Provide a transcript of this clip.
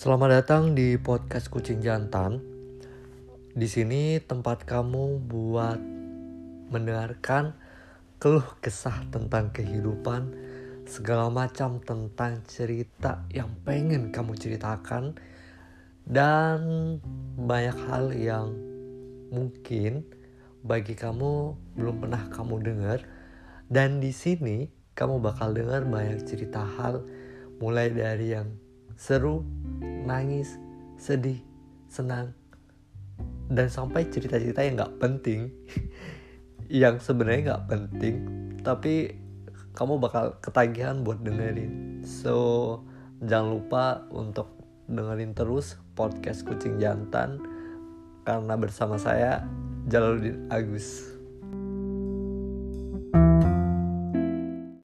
Selamat datang di podcast Kucing Jantan. Di sini tempat kamu buat mendengarkan keluh kesah tentang kehidupan, segala macam tentang cerita yang pengen kamu ceritakan dan banyak hal yang mungkin bagi kamu belum pernah kamu dengar dan di sini kamu bakal dengar banyak cerita hal mulai dari yang seru, nangis, sedih, senang, dan sampai cerita-cerita yang gak penting, yang sebenarnya gak penting, tapi kamu bakal ketagihan buat dengerin. So jangan lupa untuk dengerin terus podcast Kucing Jantan karena bersama saya Jalaluddin Agus.